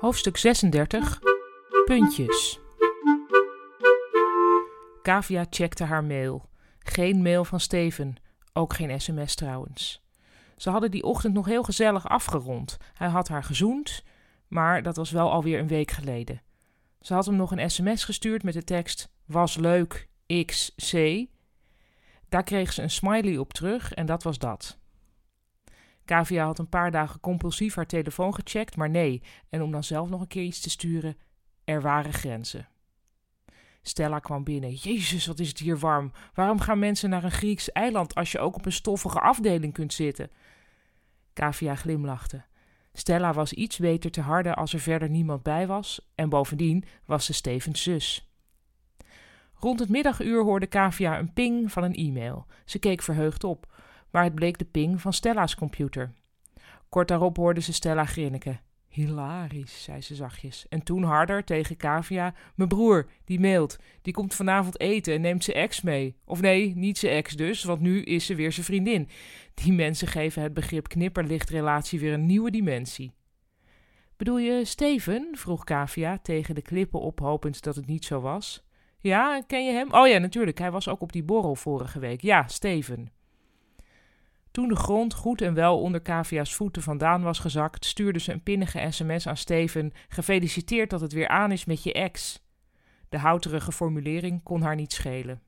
Hoofdstuk 36 Puntjes Kavia checkte haar mail. Geen mail van Steven, ook geen sms trouwens. Ze hadden die ochtend nog heel gezellig afgerond. Hij had haar gezoend, maar dat was wel alweer een week geleden. Ze had hem nog een sms gestuurd met de tekst Was leuk, XC. Daar kreeg ze een smiley op terug en dat was dat. Kavia had een paar dagen compulsief haar telefoon gecheckt, maar nee, en om dan zelf nog een keer iets te sturen, er waren grenzen. Stella kwam binnen. Jezus, wat is het hier warm. Waarom gaan mensen naar een Grieks eiland als je ook op een stoffige afdeling kunt zitten? Kavia glimlachte. Stella was iets beter te harde als er verder niemand bij was, en bovendien was ze Stevens zus. Rond het middaguur hoorde Kavia een ping van een e-mail. Ze keek verheugd op maar het bleek de ping van Stella's computer. Kort daarop hoorde ze Stella grinniken. Hilarisch, zei ze zachtjes. En toen harder tegen Kavia. Mijn broer, die mailt. Die komt vanavond eten en neemt zijn ex mee. Of nee, niet zijn ex dus, want nu is ze weer zijn vriendin. Die mensen geven het begrip knipperlichtrelatie weer een nieuwe dimensie. Bedoel je Steven? vroeg Kavia tegen de klippen ophopend dat het niet zo was. Ja, ken je hem? Oh ja, natuurlijk. Hij was ook op die borrel vorige week. Ja, Steven. Toen de grond goed en wel onder Kavia's voeten vandaan was gezakt, stuurde ze een pinnige sms aan Steven: Gefeliciteerd dat het weer aan is met je ex. De houterige formulering kon haar niet schelen.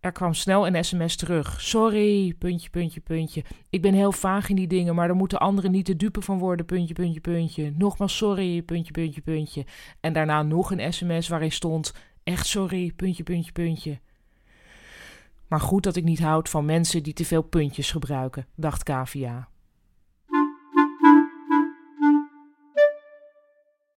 Er kwam snel een sms terug. Sorry, puntje, puntje, puntje. Ik ben heel vaag in die dingen, maar daar moeten anderen niet de dupe van worden, puntje, puntje, puntje. Nogmaals sorry, puntje, puntje, puntje. En daarna nog een sms waarin stond: Echt sorry, puntje, puntje, puntje. Maar goed dat ik niet houd van mensen die te veel puntjes gebruiken, dacht Kavia.